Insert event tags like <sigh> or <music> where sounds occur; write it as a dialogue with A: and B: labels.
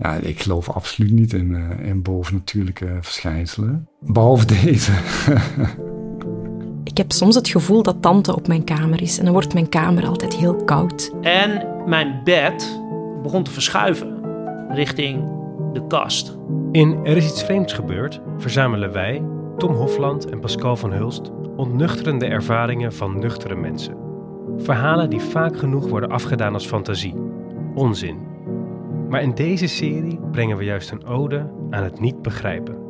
A: Ja, ik geloof absoluut niet in, uh, in bovennatuurlijke verschijnselen. Behalve deze. <laughs>
B: ik heb soms het gevoel dat tante op mijn kamer is en dan wordt mijn kamer altijd heel koud.
C: En mijn bed begon te verschuiven richting de kast.
D: In Er is iets vreemds gebeurd verzamelen wij, Tom Hofland en Pascal van Hulst, ontnuchterende ervaringen van nuchtere mensen. Verhalen die vaak genoeg worden afgedaan als fantasie, onzin. Maar in deze serie brengen we juist een ode aan het niet begrijpen.